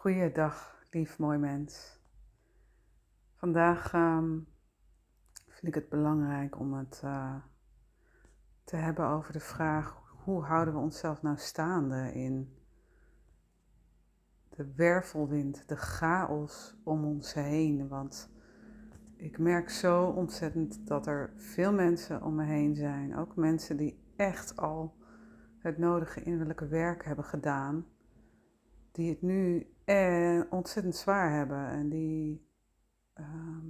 Goeiedag, lief mooi mens. Vandaag ehm, vind ik het belangrijk om het eh, te hebben over de vraag: hoe houden we onszelf nou staande in de wervelwind, de chaos om ons heen? Want ik merk zo ontzettend dat er veel mensen om me heen zijn, ook mensen die echt al het nodige innerlijke werk hebben gedaan, die het nu eh, ontzettend zwaar hebben en die, ehm,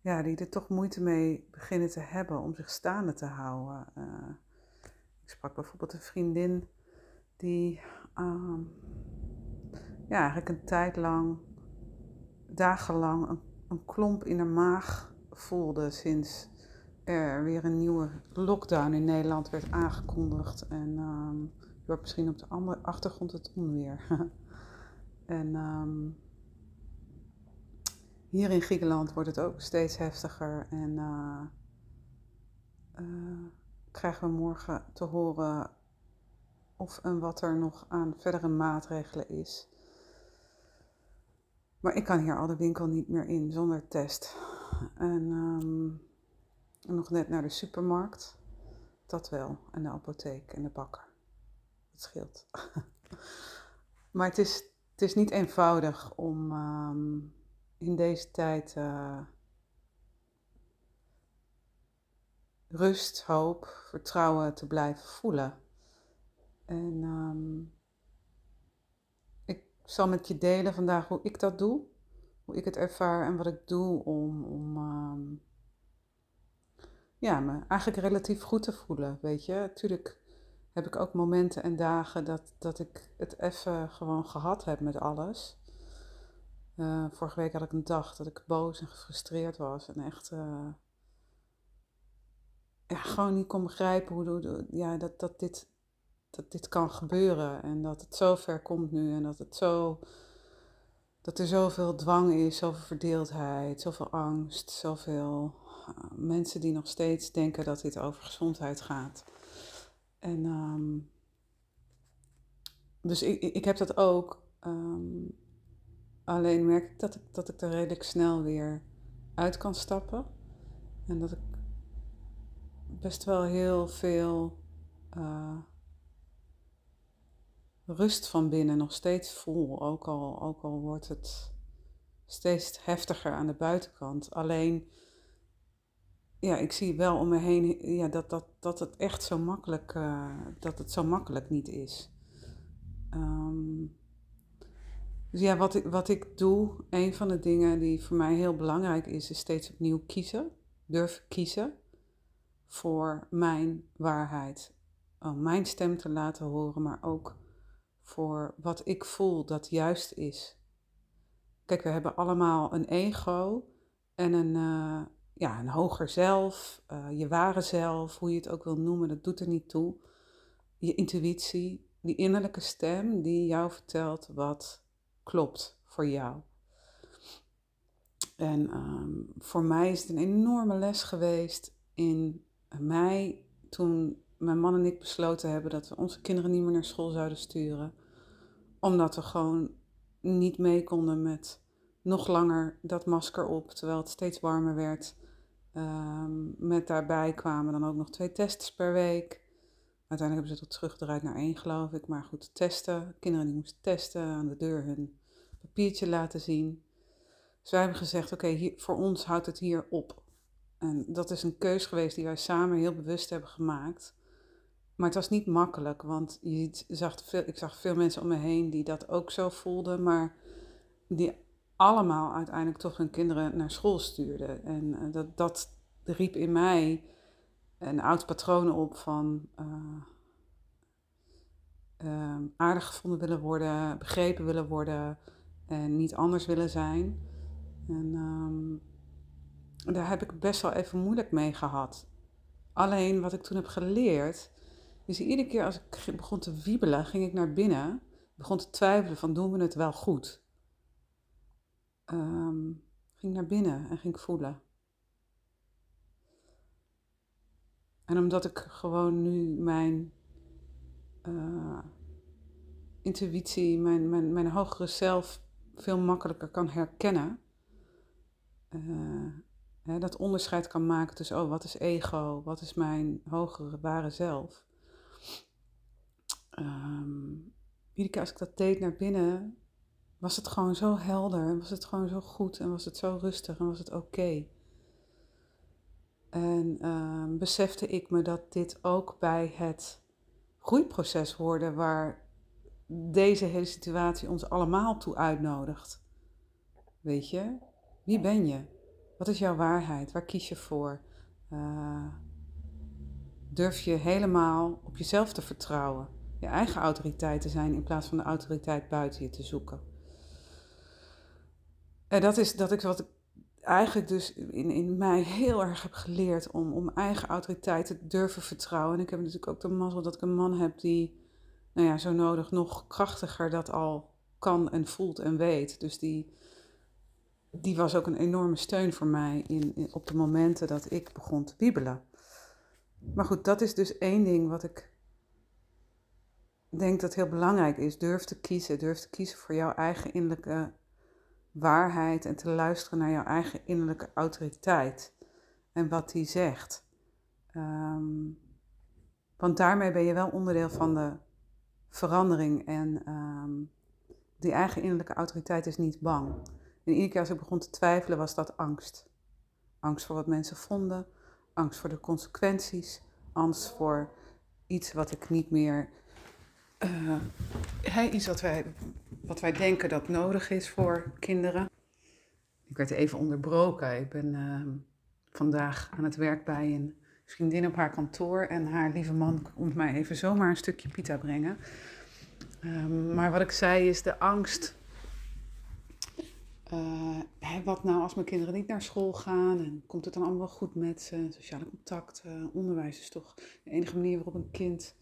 ja, die er toch moeite mee beginnen te hebben om zich staande te houden. Uh, ik sprak bijvoorbeeld een vriendin die ehm, ja, eigenlijk een tijd lang, dagenlang, een, een klomp in haar maag voelde sinds er weer een nieuwe lockdown in Nederland werd aangekondigd. En um, je hoort misschien op de andere achtergrond het onweer. en um, hier in Griekenland wordt het ook steeds heftiger. En uh, uh, krijgen we morgen te horen of en wat er nog aan verdere maatregelen is. Maar ik kan hier al de winkel niet meer in zonder test. En um, nog net naar de supermarkt. Dat wel. En de apotheek en de bakker. Dat scheelt. maar het is, het is niet eenvoudig om um, in deze tijd uh, rust, hoop, vertrouwen te blijven voelen. En um, ik zal met je delen vandaag hoe ik dat doe. Hoe ik het ervaar en wat ik doe om, om um, ja, me eigenlijk relatief goed te voelen. Weet je, natuurlijk heb ik ook momenten en dagen dat, dat ik het even gewoon gehad heb met alles. Uh, vorige week had ik een dag dat ik boos en gefrustreerd was en echt uh, ja, gewoon niet kon begrijpen hoe, hoe, ja, dat, dat, dit, dat dit kan gebeuren en dat het zo ver komt nu en dat het zo dat er zoveel dwang is, zoveel verdeeldheid, zoveel angst, zoveel uh, mensen die nog steeds denken dat dit over gezondheid gaat. En um, dus ik, ik heb dat ook. Um, alleen merk ik dat, ik dat ik er redelijk snel weer uit kan stappen. En dat ik best wel heel veel uh, rust van binnen nog steeds voel. Ook al, ook al wordt het steeds heftiger aan de buitenkant. Alleen ja, ik zie wel om me heen ja, dat, dat, dat het echt zo makkelijk, uh, dat het zo makkelijk niet is. Um, dus ja, wat ik, wat ik doe, een van de dingen die voor mij heel belangrijk is, is steeds opnieuw kiezen. Durf kiezen voor mijn waarheid. Om mijn stem te laten horen, maar ook voor wat ik voel dat juist is. Kijk, we hebben allemaal een ego en een, uh, ja, een hoger zelf, uh, je ware zelf, hoe je het ook wil noemen, dat doet er niet toe. Je intuïtie, die innerlijke stem die jou vertelt wat klopt voor jou. En um, voor mij is het een enorme les geweest in mei toen mijn man en ik besloten hebben dat we onze kinderen niet meer naar school zouden sturen. Omdat we gewoon niet mee konden met nog langer dat masker op, terwijl het steeds warmer werd. Um, met daarbij kwamen dan ook nog twee tests per week. Uiteindelijk hebben ze het teruggedraaid naar één, geloof ik. Maar goed, testen. Kinderen die moesten testen, aan de deur hun papiertje laten zien. Dus wij hebben gezegd, oké, okay, voor ons houdt het hier op. En dat is een keus geweest die wij samen heel bewust hebben gemaakt. Maar het was niet makkelijk, want je zag veel, ik zag veel mensen om me heen die dat ook zo voelden, maar die allemaal uiteindelijk toch hun kinderen naar school stuurden. En uh, dat, dat riep in mij een oud patroon op van uh, uh, aardig gevonden willen worden, begrepen willen worden en niet anders willen zijn. En um, daar heb ik best wel even moeilijk mee gehad. Alleen wat ik toen heb geleerd, is iedere keer als ik begon te wiebelen, ging ik naar binnen, begon te twijfelen van doen we het wel goed. Um, ging naar binnen en ging voelen. En omdat ik gewoon nu mijn uh, intuïtie, mijn, mijn, mijn hogere zelf veel makkelijker kan herkennen. Uh, hè, dat onderscheid kan maken tussen, oh, wat is ego, wat is mijn hogere ware zelf. Um, iedere als ik dat deed naar binnen, was het gewoon zo helder en was het gewoon zo goed en was het zo rustig en was het oké. En uh, besefte ik me dat dit ook bij het groeiproces hoorde waar deze hele situatie ons allemaal toe uitnodigt. Weet je, wie ben je? Wat is jouw waarheid? Waar kies je voor? Uh, durf je helemaal op jezelf te vertrouwen? Je eigen autoriteit te zijn in plaats van de autoriteit buiten je te zoeken. En dat is, dat is wat ik eigenlijk dus in, in mij heel erg heb geleerd om, om eigen autoriteit te durven vertrouwen. En ik heb natuurlijk ook de mazzel dat ik een man heb die, nou ja, zo nodig nog krachtiger dat al kan en voelt en weet. Dus die, die was ook een enorme steun voor mij in, in, op de momenten dat ik begon te wiebelen. Maar goed, dat is dus één ding wat ik denk dat heel belangrijk is. Durf te kiezen. Durf te kiezen voor jouw eigen innerlijke waarheid en te luisteren naar jouw eigen innerlijke autoriteit en wat die zegt. Ehm, want daarmee ben je wel onderdeel van de verandering en um, die eigen innerlijke autoriteit is niet bang. En iedere keer als ik begon te twijfelen was dat angst. Angst voor wat mensen vonden, angst voor de consequenties, angst voor iets wat ik niet meer uh, iets wat wij, wat wij denken dat nodig is voor kinderen. Ik werd even onderbroken. Ik ben uh, vandaag aan het werk bij een vriendin op haar kantoor en haar lieve man komt mij even zomaar een stukje pita brengen. Um, maar wat ik zei is de angst. Uh, wat nou als mijn kinderen niet naar school gaan en komt het dan allemaal goed met ze? Sociale contact, onderwijs is toch de enige manier waarop een kind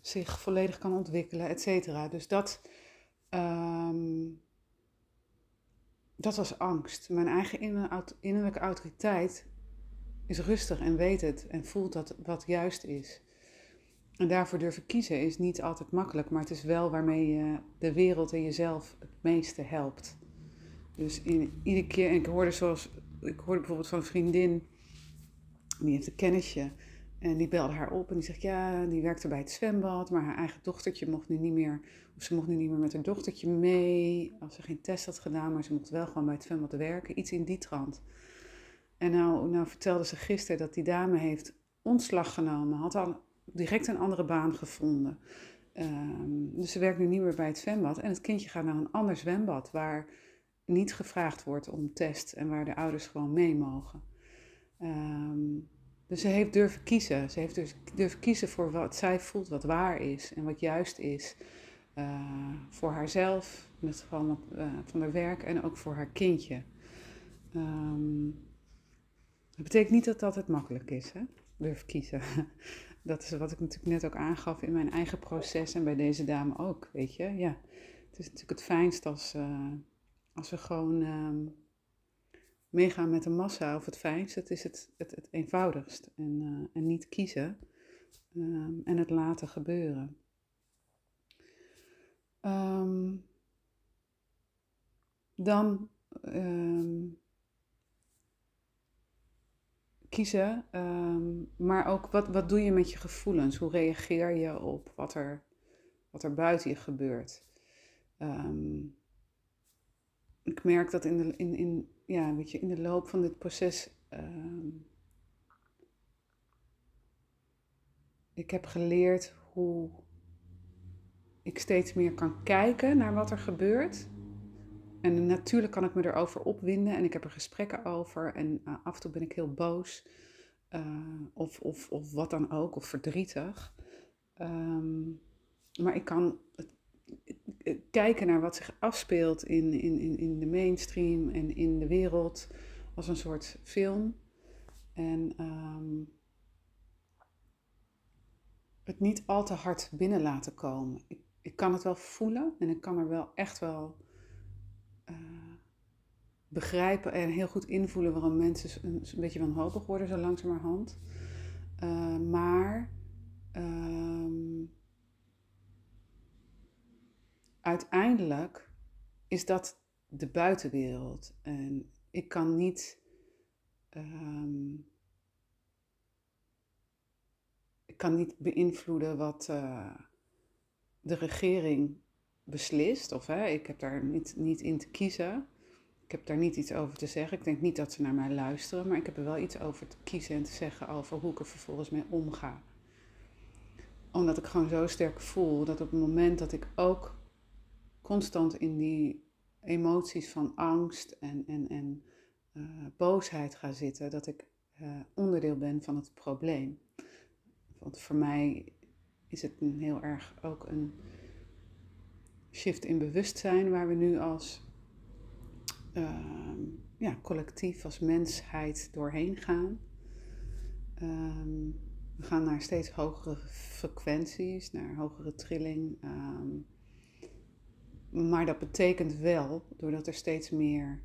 zich volledig kan ontwikkelen, et cetera. Dus dat, um, dat was angst. Mijn eigen innerlijke autoriteit is rustig en weet het en voelt dat wat juist is. En daarvoor durven kiezen is niet altijd makkelijk, maar het is wel waarmee je de wereld en jezelf het meeste helpt. Dus in, iedere keer, en ik hoorde zoals, ik hoorde bijvoorbeeld van een vriendin, die heeft een kennisje, en die belde haar op en die zegt, ja, die werkte bij het zwembad, maar haar eigen dochtertje mocht nu niet meer, of ze mocht nu niet meer met haar dochtertje mee, als ze geen test had gedaan, maar ze mocht wel gewoon bij het zwembad werken, iets in die trant. En nou, nou vertelde ze gisteren dat die dame heeft ontslag genomen, had al direct een andere baan gevonden. Um, dus ze werkt nu niet meer bij het zwembad en het kindje gaat naar een ander zwembad waar niet gevraagd wordt om test en waar de ouders gewoon mee mogen. Um, dus ze heeft durven kiezen. Ze heeft dus durven kiezen voor wat zij voelt wat waar is en wat juist is. Uh, voor haarzelf, in het geval uh, van haar werk en ook voor haar kindje. Um, dat betekent niet dat dat het makkelijk is, hè? durf kiezen. Dat is wat ik natuurlijk net ook aangaf in mijn eigen proces en bij deze dame ook, weet je. Ja, het is natuurlijk het fijnst als, uh, als we gewoon um, meegaan met de massa of het fijnst, het is het, het, het eenvoudigst. En, uh, en niet kiezen um, en het laten gebeuren. Um, dan um, kiezen, maar ook wat, wat doe je met je gevoelens? Hoe reageer je op wat er, wat er buiten je gebeurt? ik merk dat in, de, in, in, ja, weet je, in de loop van dit proces. Uh, ik heb geleerd hoe ik steeds meer kan kijken naar wat er gebeurt. En natuurlijk kan ik me erover opwinden en ik heb er gesprekken over. En uh, af en toe ben ik heel boos. Uh, of, of, of wat dan ook, of verdrietig. Um, maar ik kan kijken naar wat zich afspeelt in, in, in, in de mainstream en in de wereld als een soort film. En um, het niet al te hard binnen laten komen. Ik, ik kan het wel voelen en ik kan er wel echt wel uh, begrijpen en heel goed invoelen waarom mensen een, een beetje wanhopig worden zo langzamerhand. Uh, maar um, uiteindelijk is dat de buitenwereld. En ik kan niet. ehm, ik kan niet beïnvloeden wat eh, de regering beslist. Of hè, ik heb daar niet, niet in te kiezen. Ik heb daar niet iets over te zeggen. Ik denk niet dat ze naar mij luisteren. Maar ik heb er wel iets over te kiezen en te zeggen over hoe ik er vervolgens mee omga. Omdat ik gewoon zo sterk voel dat op het moment dat ik ook constant in die emoties van angst en, en, en eh, boosheid ga zitten, dat ik eh, onderdeel ben van het probleem. Want voor mij is het heel erg ook een shift in bewustzijn waar we nu als ehm, ja, collectief, als mensheid doorheen gaan. Ehm, we gaan naar steeds hogere frequenties, naar hogere trilling. ehm, maar dat betekent wel, doordat er steeds meer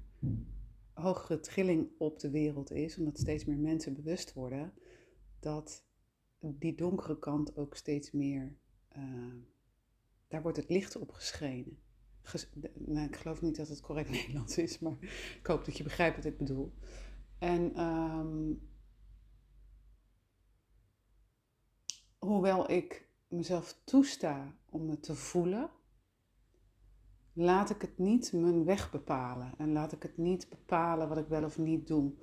hogere trilling op de wereld is, omdat steeds meer mensen bewust worden, dat die donkere kant ook steeds meer, eh, daar wordt het licht op geschenen. Nou, ik geloof niet dat het correct Nederlands is, maar ik hoop dat je begrijpt wat ik bedoel. En ehm, hoewel ik mezelf toesta om het te voelen, laat ik het niet mijn weg bepalen. En laat ik het niet bepalen wat ik wel of niet doe.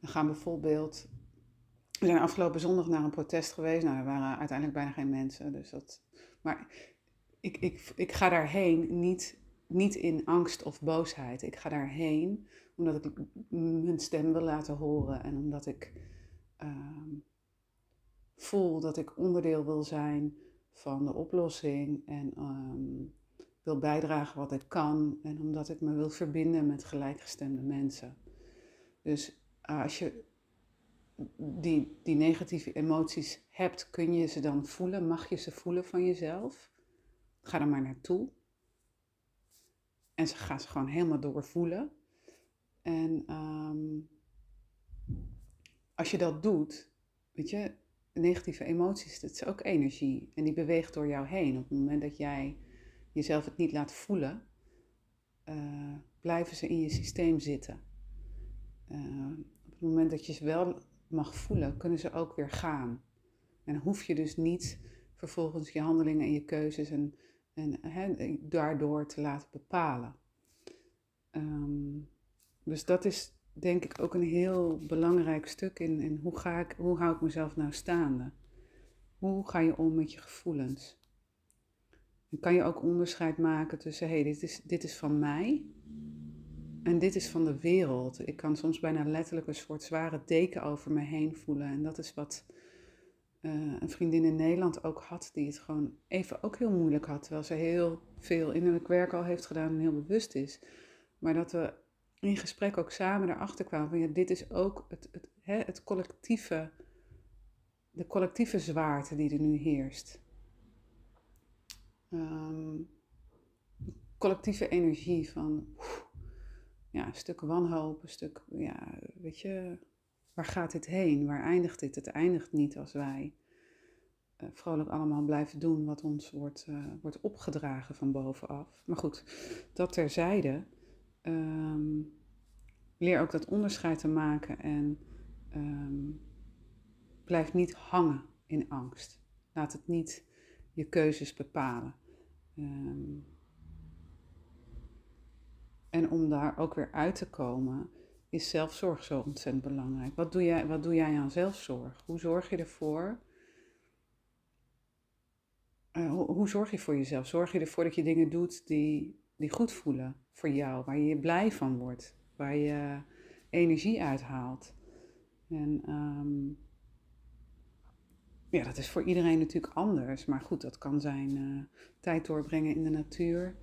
Dan gaan bijvoorbeeld. We zijn afgelopen zondag naar een protest geweest. Nou, er waren uiteindelijk bijna geen mensen. Dus dat, maar ik, ik, ik ga daarheen niet, niet in angst of boosheid. Ik ga daarheen omdat ik mijn stem wil laten horen. En omdat ik ehm, voel dat ik onderdeel wil zijn van de oplossing. En ehm, wil bijdragen wat ik kan en omdat ik me wil verbinden met gelijkgestemde mensen. Dus uh, als je die, die negatieve emoties hebt, kun je ze dan voelen? Mag je ze voelen van jezelf? Ga er maar naartoe. En ze gaan ze gewoon helemaal doorvoelen. En um, als je dat doet, weet je, negatieve emoties, dat is ook energie. En die beweegt door jou heen. Op het moment dat jij jezelf het niet laat voelen, uh, blijven ze in je systeem zitten. Uh, op het moment dat je ze wel mag voelen, kunnen ze ook weer gaan. En hoef je dus niet vervolgens je handelingen en je keuzes en, en daardoor te laten bepalen. Um, dus dat is denk ik ook een heel belangrijk stuk in, in hoe, ga ik, hoe hou ik mezelf nou staande? Hoe ga je om met je gevoelens? Dan kan je ook onderscheid maken tussen, hé, hey, dit, is, dit is van mij en dit is van de wereld. Ik kan soms bijna letterlijk een soort zware deken over me heen voelen. En dat is wat uh, een vriendin in Nederland ook had, die het gewoon even ook heel moeilijk had. Terwijl ze heel veel innerlijk werk al heeft gedaan en heel bewust is. Maar dat we in gesprek ook samen erachter kwamen van, ja, dit is ook het, het, hè, het collectieve, de collectieve zwaarte die er nu heerst. Um, collectieve energie van ja, een stuk wanhoop, een stuk, ja, weet je, waar gaat dit heen? Waar eindigt dit? Het eindigt niet als wij uh, vrolijk allemaal blijven doen wat ons wordt, uh, wordt opgedragen van bovenaf. Maar goed, dat terzijde. Um, leer ook dat onderscheid te maken en um, blijf niet hangen in angst. Laat het niet je keuzes bepalen. Um, en om daar ook weer uit te komen, is zelfzorg zo ontzettend belangrijk. Wat doe jij, wat doe jij aan zelfzorg? Hoe zorg je ervoor? Uh, hoe, zorg je voor jezelf? Zorg je ervoor dat je dingen doet die, die goed voelen voor jou, waar je blij van wordt, waar je energie uithaalt? En um, ja, dat is voor iedereen natuurlijk anders. Maar goed, dat kan zijn uh, tijd doorbrengen in de natuur.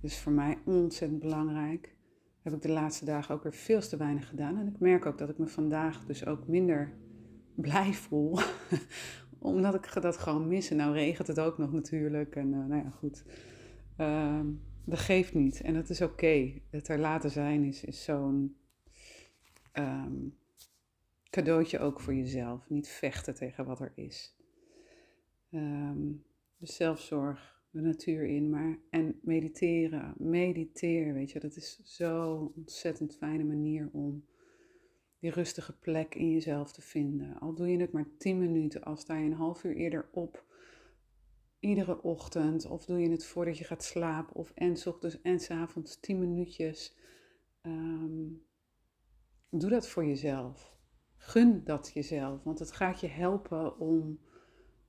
Dus voor mij ontzettend belangrijk. Heb ik de laatste dagen ook weer veel te weinig gedaan. En ik merk ook dat ik me vandaag dus ook minder blij voel. Omdat ik dat gewoon mis. En nou regent het ook nog natuurlijk. En uh, nou ja, goed. Uh, dat geeft niet. En dat is oké. Het er laten zijn is, is zo'n um, cadeautje ook voor jezelf. Niet vechten tegen wat er is. Um, dus zelfzorg de natuur in. Maar, en mediteren, mediteer, weet je, dat is zo'n ontzettend fijne manier om die rustige plek in jezelf te vinden. Al doe je het maar 10 minuten, al sta je een half uur eerder op, iedere ochtend, of doe je het voordat je gaat slapen, of en ochtends en s avonds 10 minuutjes. Ehm, doe dat voor jezelf. Gun dat jezelf, want het gaat je helpen om,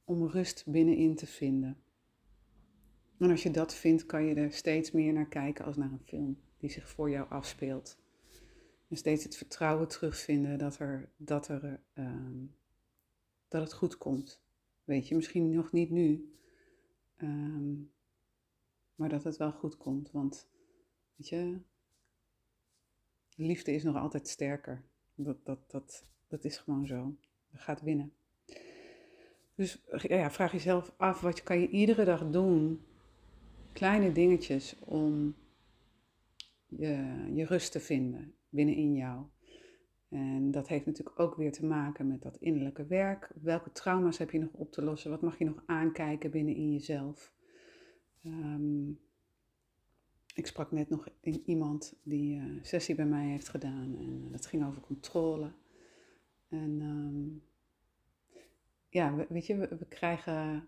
om rust binnenin te vinden. En als je dat vindt, kan je er steeds meer naar kijken als naar een film die zich voor jou afspeelt. En steeds het vertrouwen terugvinden dat, er, dat, er, uh, dat het goed komt. Weet je, misschien nog niet nu, um, maar dat het wel goed komt. Want, weet je, liefde is nog altijd sterker. Dat, dat, dat, dat is gewoon zo. Dat gaat winnen. Dus ja, vraag jezelf af, wat kan je iedere dag doen? Kleine dingetjes om je, je rust te vinden binnenin jou. En dat heeft natuurlijk ook weer te maken met dat innerlijke werk. Welke trauma's heb je nog op te lossen? Wat mag je nog aankijken binnenin jezelf? Um, ik sprak net nog in iemand die een uh, sessie bij mij heeft gedaan. En uh, dat ging over controle. En um, ja, weet je, we, krijgen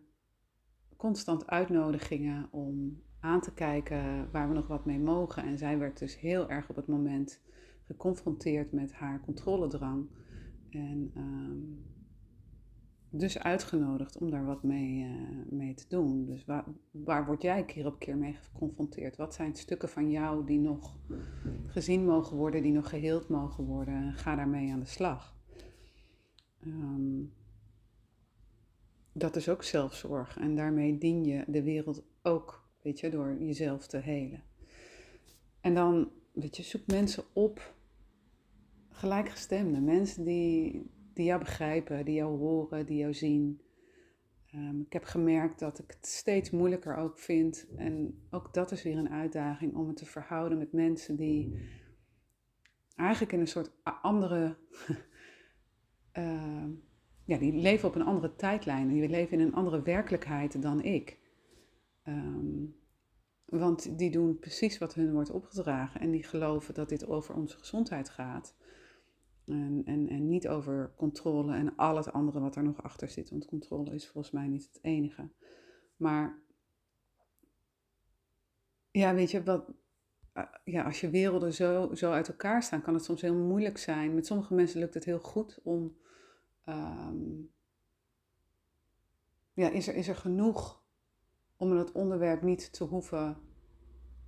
constant uitnodigingen om aan te kijken waar we nog wat mee mogen. En zij werd dus heel erg op het moment geconfronteerd met haar controledrang. En um, dus uitgenodigd om daar wat mee, uh, mee te doen. Dus waar, waar word jij keer op keer mee geconfronteerd? Wat zijn stukken van jou die nog gezien mogen worden, die nog geheeld mogen worden? Ga daarmee aan de slag. Um, dat is ook zelfzorg. En daarmee dien je de wereld ook, weet je, door jezelf te helen. En dan, weet je, zoek mensen op, gelijkgestemde, mensen die, die jou begrijpen, die jou horen, die jou zien. Um, ik heb gemerkt dat ik het steeds moeilijker ook vind. En ook dat is weer een uitdaging om het te verhouden met mensen die eigenlijk in een soort andere. Uh, ja, die leven op een andere tijdlijn. Die leven in een andere werkelijkheid dan ik. Um, want die doen precies wat hun wordt opgedragen. En die geloven dat dit over onze gezondheid gaat. En, en, en niet over controle en al het andere wat er nog achter zit. Want controle is volgens mij niet het enige. Maar ja, weet je, wat, eh, ja, als je werelden zo, zo uit elkaar staan, kan het soms heel moeilijk zijn. Met sommige mensen lukt het heel goed om. Um, ja, is er, is er genoeg om het onderwerp niet te hoeven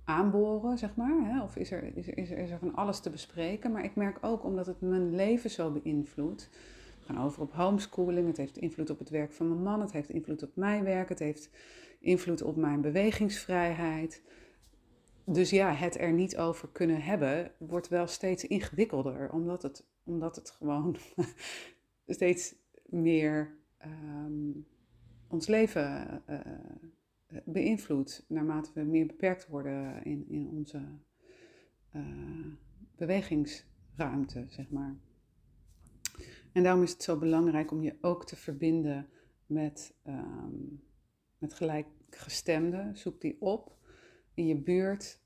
aanboren, zeg maar? Hè? Of is er, is, er, is, er, is er van alles te bespreken? Maar ik merk ook, omdat het mijn leven zo beïnvloedt. We gaan over op homeschooling. Het heeft invloed op het werk van mijn man. Het heeft invloed op mijn werk. Het heeft invloed op mijn bewegingsvrijheid. Dus ja, het er niet over kunnen hebben wordt wel steeds ingewikkelder. Omdat het, omdat het gewoon steeds meer um, ons leven uh, eh, beïnvloedt naarmate we meer beperkt worden in, in onze uh, bewegingsruimte, zeg maar. En daarom is het zo belangrijk om je ook te verbinden met, um, met gelijkgestemden. Zoek die op in je buurt.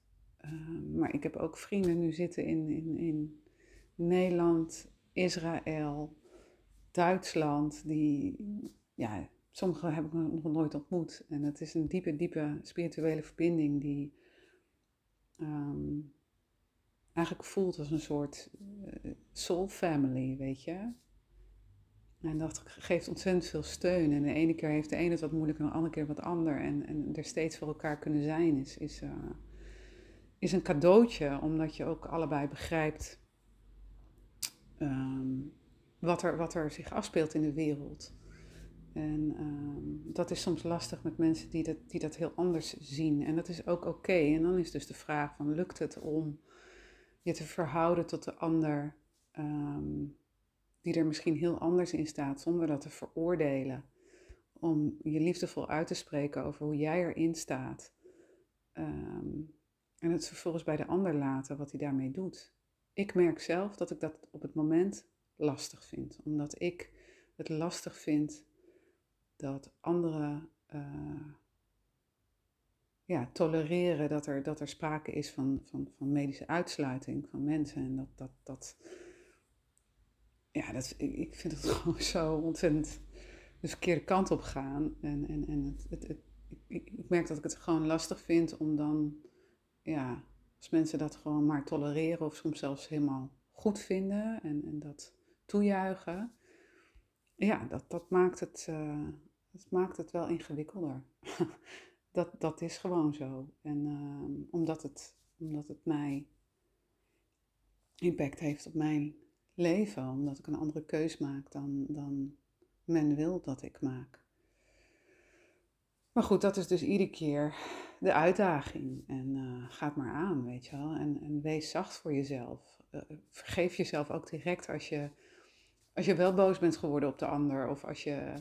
Um, maar ik heb ook vrienden nu zitten in, in, in Nederland, Israël, Duitsland, die ja, Sommige heb ik nog nooit ontmoet. En het is een diepe, diepe spirituele verbinding die um, eigenlijk voelt als een soort uh, soul family, weet je. En dat geeft ontzettend veel steun. En de ene keer heeft de ene het wat moeilijker, en de andere keer wat ander. En, en er steeds voor elkaar kunnen zijn is, is, uh, is een cadeautje, omdat je ook allebei begrijpt um, wat, er, wat er zich afspeelt in de wereld. En um, dat is soms lastig met mensen die dat, die dat heel anders zien. En dat is ook oké. En dan is dus de vraag van, lukt het om je te verhouden tot de ander um, die er misschien heel anders in staat, zonder dat te veroordelen. Om je liefdevol uit te spreken over hoe jij erin staat. Um, en het vervolgens bij de ander laten wat hij daarmee doet. Ik merk zelf dat ik dat op het moment lastig vind. Omdat ik het lastig vind dat anderen uh, ja, tolereren dat er, dat er sprake is van, van, van medische uitsluiting van mensen. En dat, dat, dat ja, dat, ik, vind het gewoon zo ontzettend de verkeerde kant op gaan. En, en, en het, het ik, ik, merk dat ik het gewoon lastig vind om dan, ja, als mensen dat gewoon maar tolereren of soms zelfs helemaal goed vinden en, en dat toejuichen. Ja, dat, dat, maakt het, dat maakt het wel ingewikkelder. dat, dat is gewoon zo. En uh, omdat, het, omdat het mij impact heeft op mijn leven, omdat ik een andere keus maak dan, dan men wil dat ik maak. Maar goed, dat is dus iedere keer de uitdaging. En uh, ga het maar aan, weet je wel. En, wees zacht voor jezelf. Uh, vergeef jezelf ook direct als je, als je wel boos bent geworden op de ander. Of als je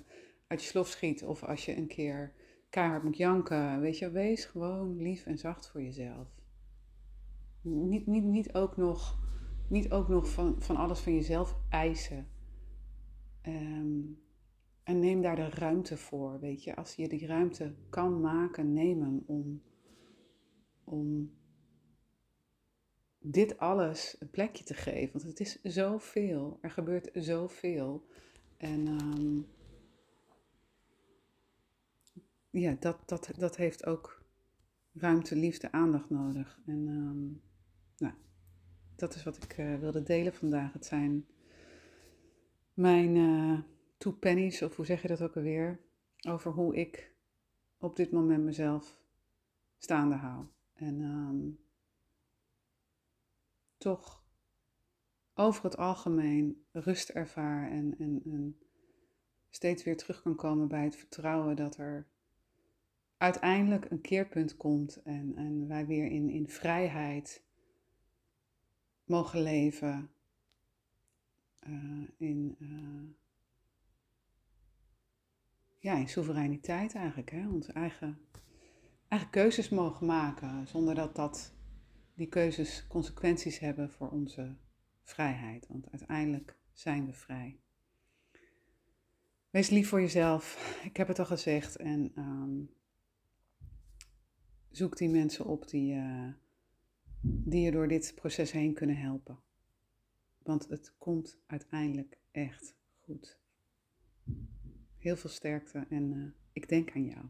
uit je slof schiet. Of als je een keer keihard moet janken. Weet je, wees gewoon lief en zacht voor jezelf. Niet, niet, niet ook nog, niet ook nog van, van alles van jezelf eisen. Um, en neem daar de ruimte voor, weet je. Als je die ruimte kan maken, neem hem om, om dit alles een plekje te geven. Want het is zoveel. Er gebeurt zoveel. En um, ja, dat, dat, dat heeft ook ruimte, liefde, aandacht nodig. En um, nou, dat is wat ik uh, wilde delen vandaag. Het zijn mijn... Uh, two pennies, of hoe zeg je dat ook alweer, over hoe ik op dit moment mezelf staande hou. En um, toch over het algemeen rust ervaar en, en, en steeds weer terug kan komen bij het vertrouwen dat er uiteindelijk een keerpunt komt en, en wij weer in, in vrijheid mogen leven. Uh, in, uh, ja, in soevereiniteit eigenlijk. Hè? Onze eigen, eigen keuzes mogen maken zonder dat, dat die keuzes consequenties hebben voor onze vrijheid. Want uiteindelijk zijn we vrij. Wees lief voor jezelf. Ik heb het al gezegd. En um, zoek die mensen op die, uh, die je door dit proces heen kunnen helpen. Want het komt uiteindelijk echt goed. Heel veel sterkte en uh, ik denk aan jou.